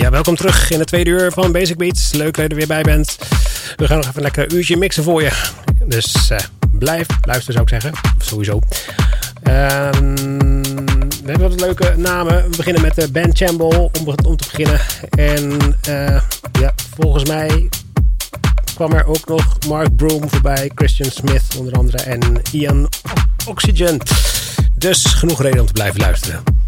Ja, welkom terug in het tweede uur van Basic Beats. Leuk dat je er weer bij bent. We gaan nog even een lekker uurtje mixen voor je. Dus uh, blijf luisteren zou ik zeggen. Sowieso. Um, we hebben wat leuke namen. We beginnen met de Ben Chamble om, om te beginnen. En uh, ja, volgens mij kwam er ook nog Mark Broom voorbij. Christian Smith onder andere. En Ian Oxygen. Dus genoeg reden om te blijven luisteren.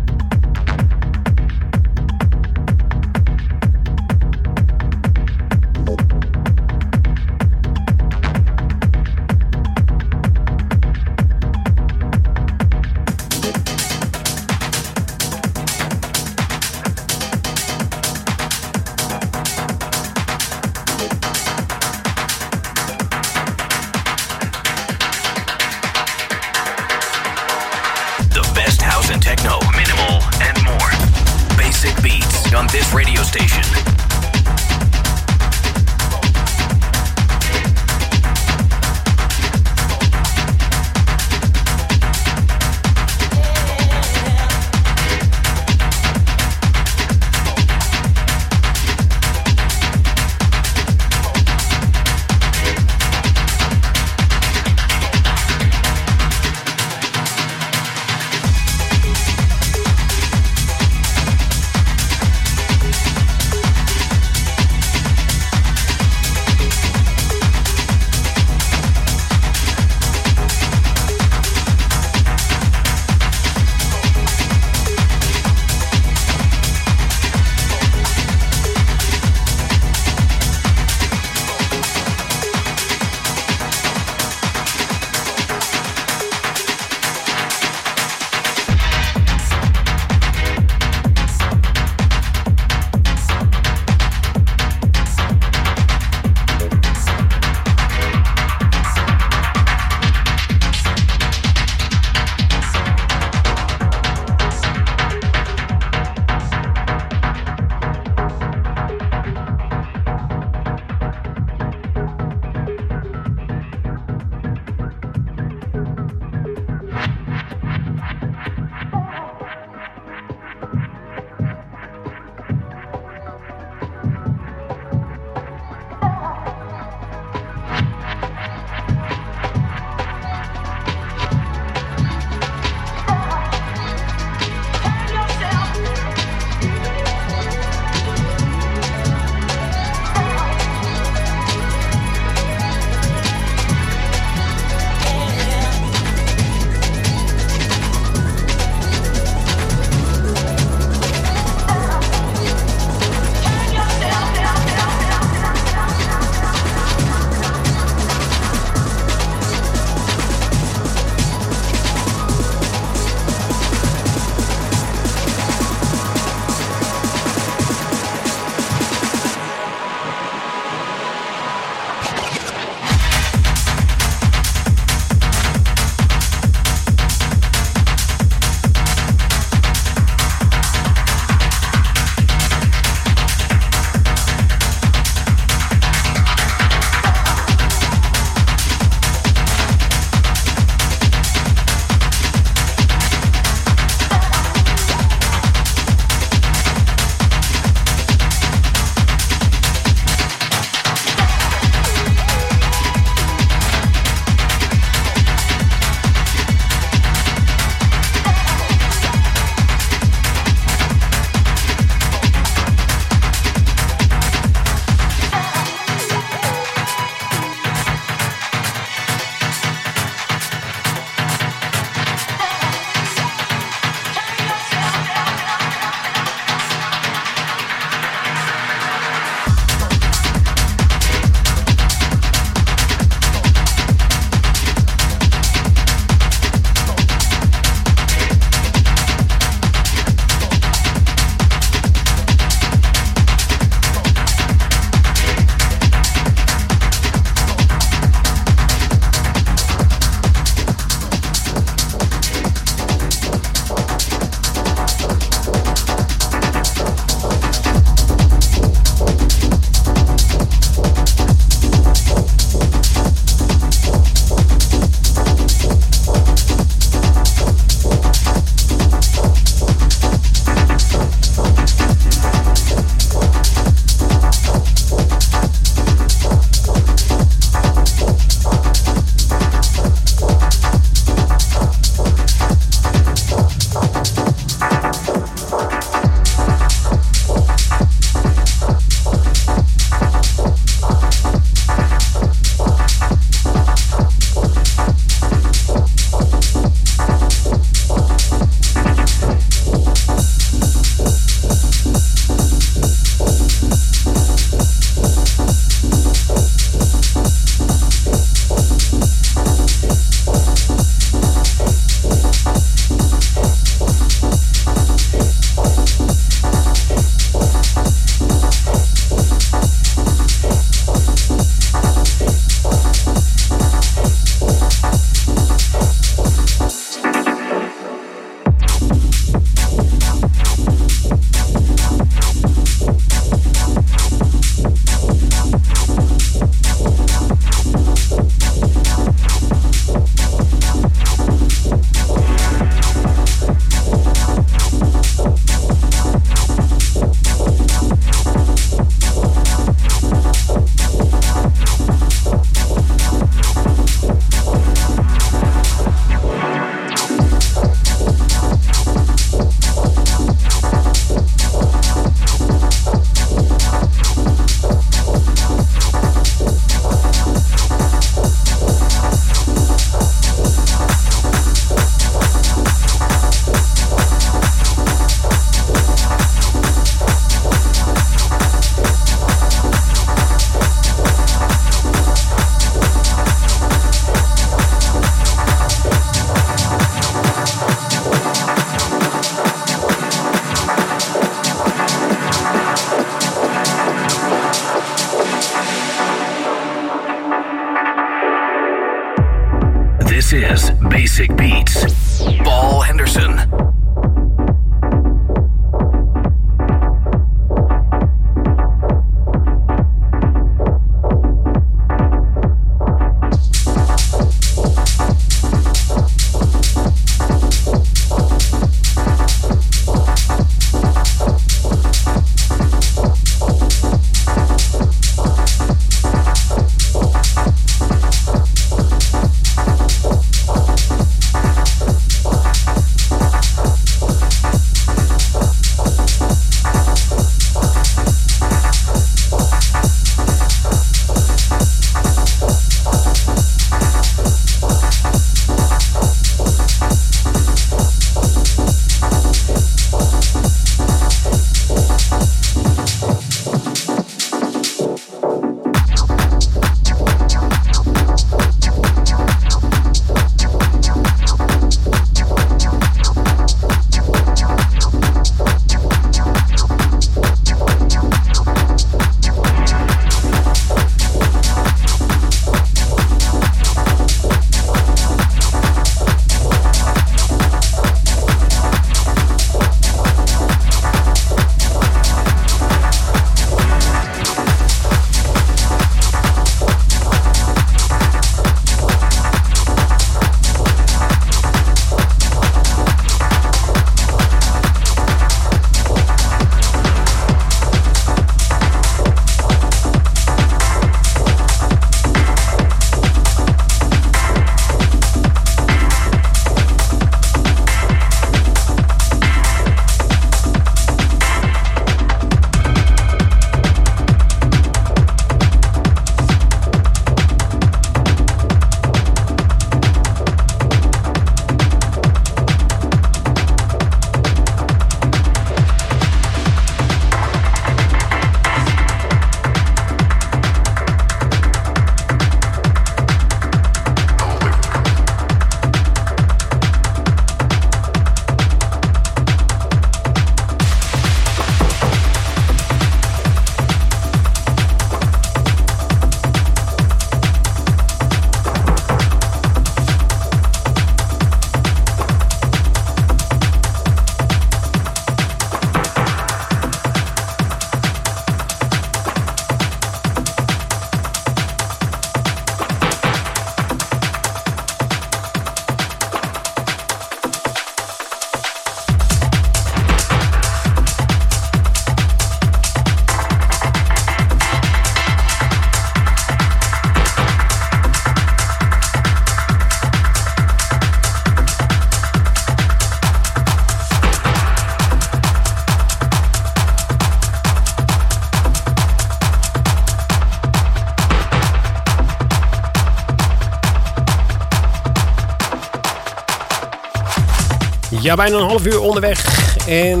Ja, bijna een half uur onderweg. En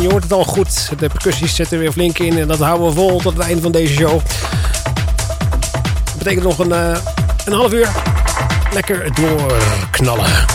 je hoort het al goed. De percussies zetten weer flink in. En dat houden we vol tot het einde van deze show. Dat betekent nog een, uh, een half uur. Lekker doorknallen.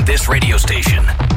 on this radio station.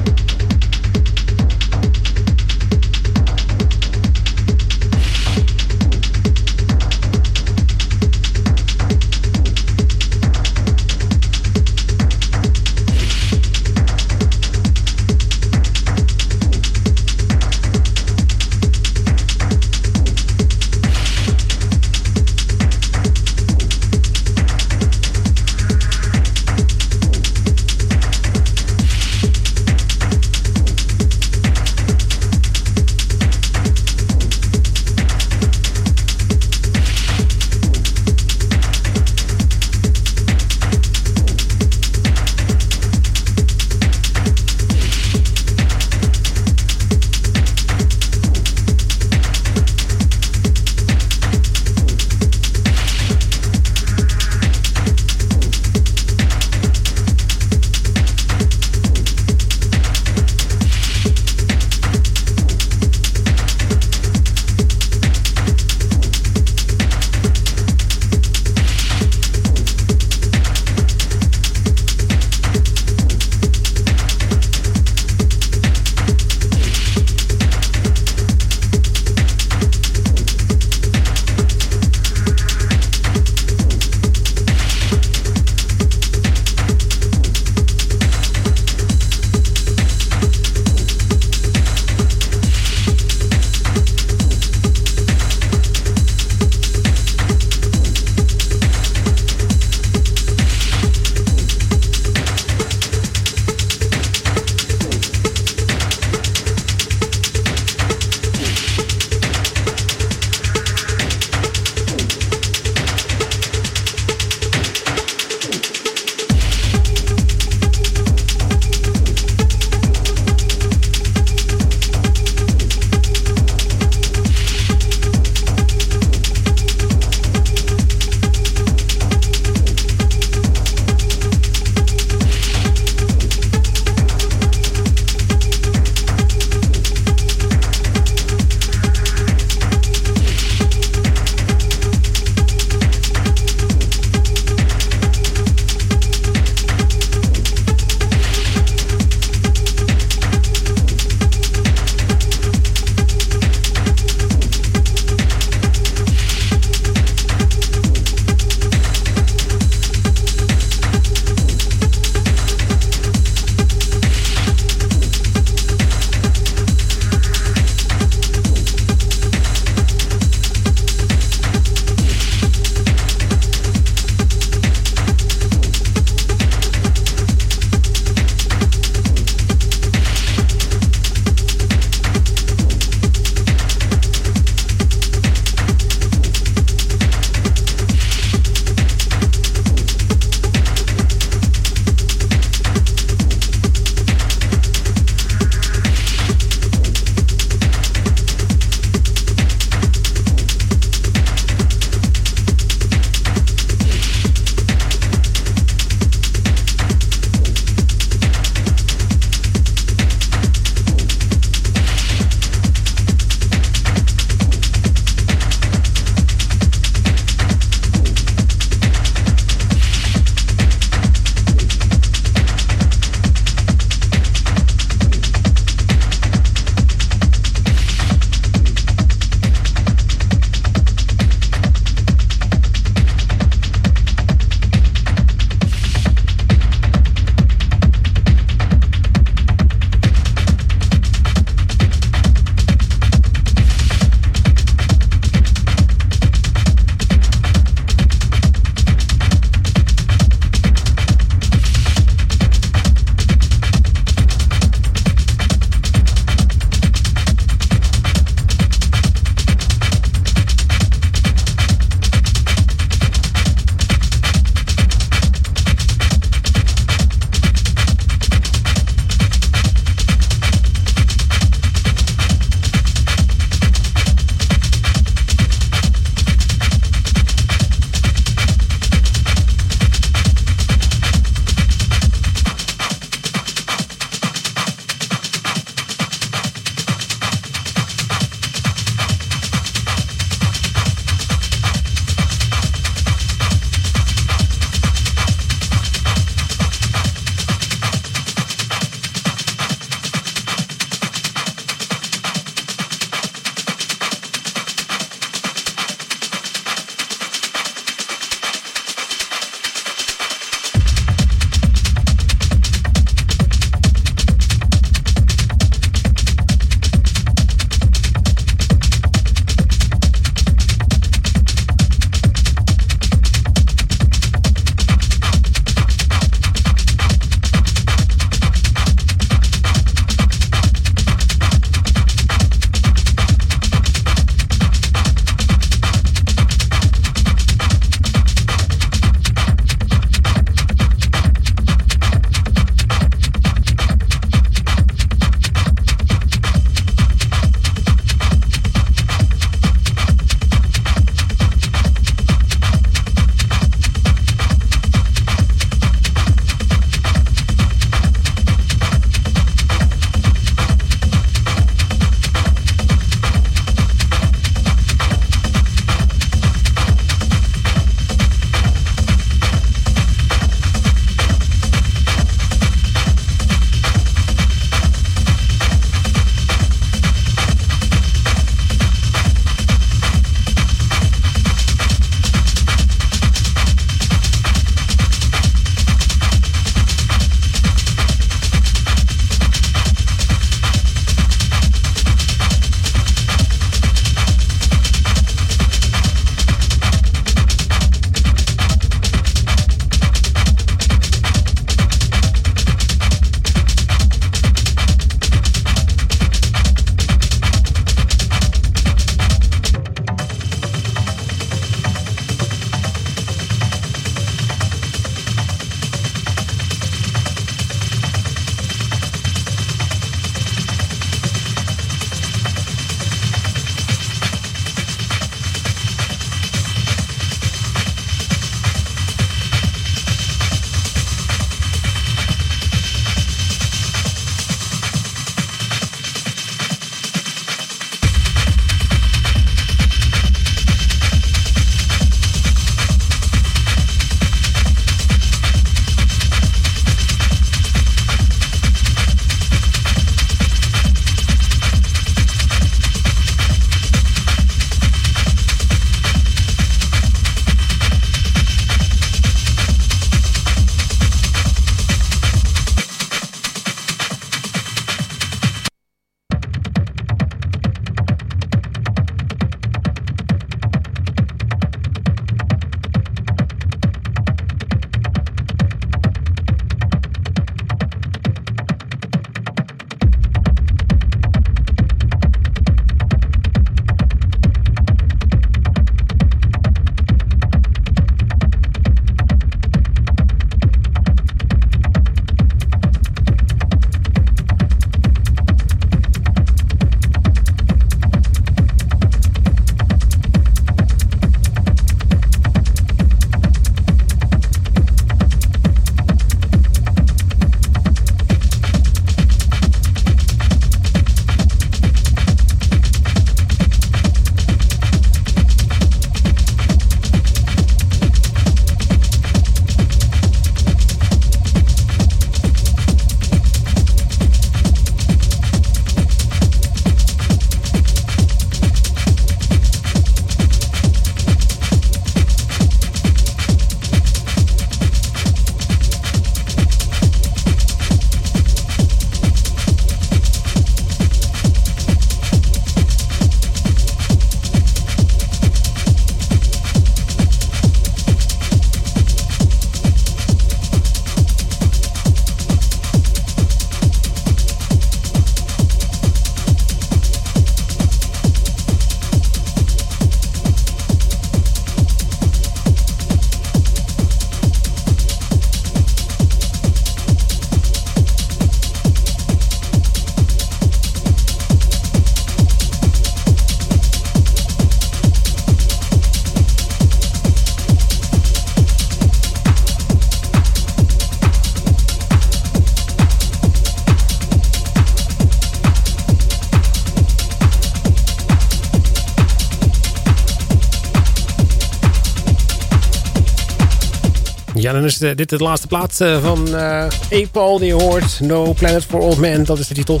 Ja, dan is dit de laatste plaat van uh, die je hoort. No Planet for Old Men, dat is de titel.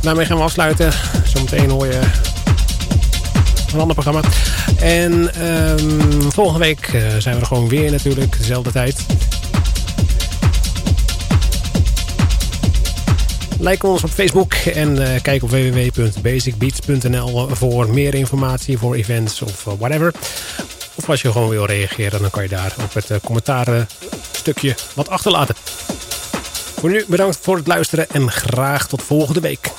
Daarmee gaan we afsluiten. Zometeen hoor je een ander programma. En um, volgende week zijn we er gewoon weer natuurlijk, dezelfde tijd. Like ons op Facebook en kijk op www.basicbeats.nl voor meer informatie voor events of whatever. Als je gewoon wil reageren, dan kan je daar op het uh, commentaar stukje wat achterlaten. Voor nu bedankt voor het luisteren en graag tot volgende week.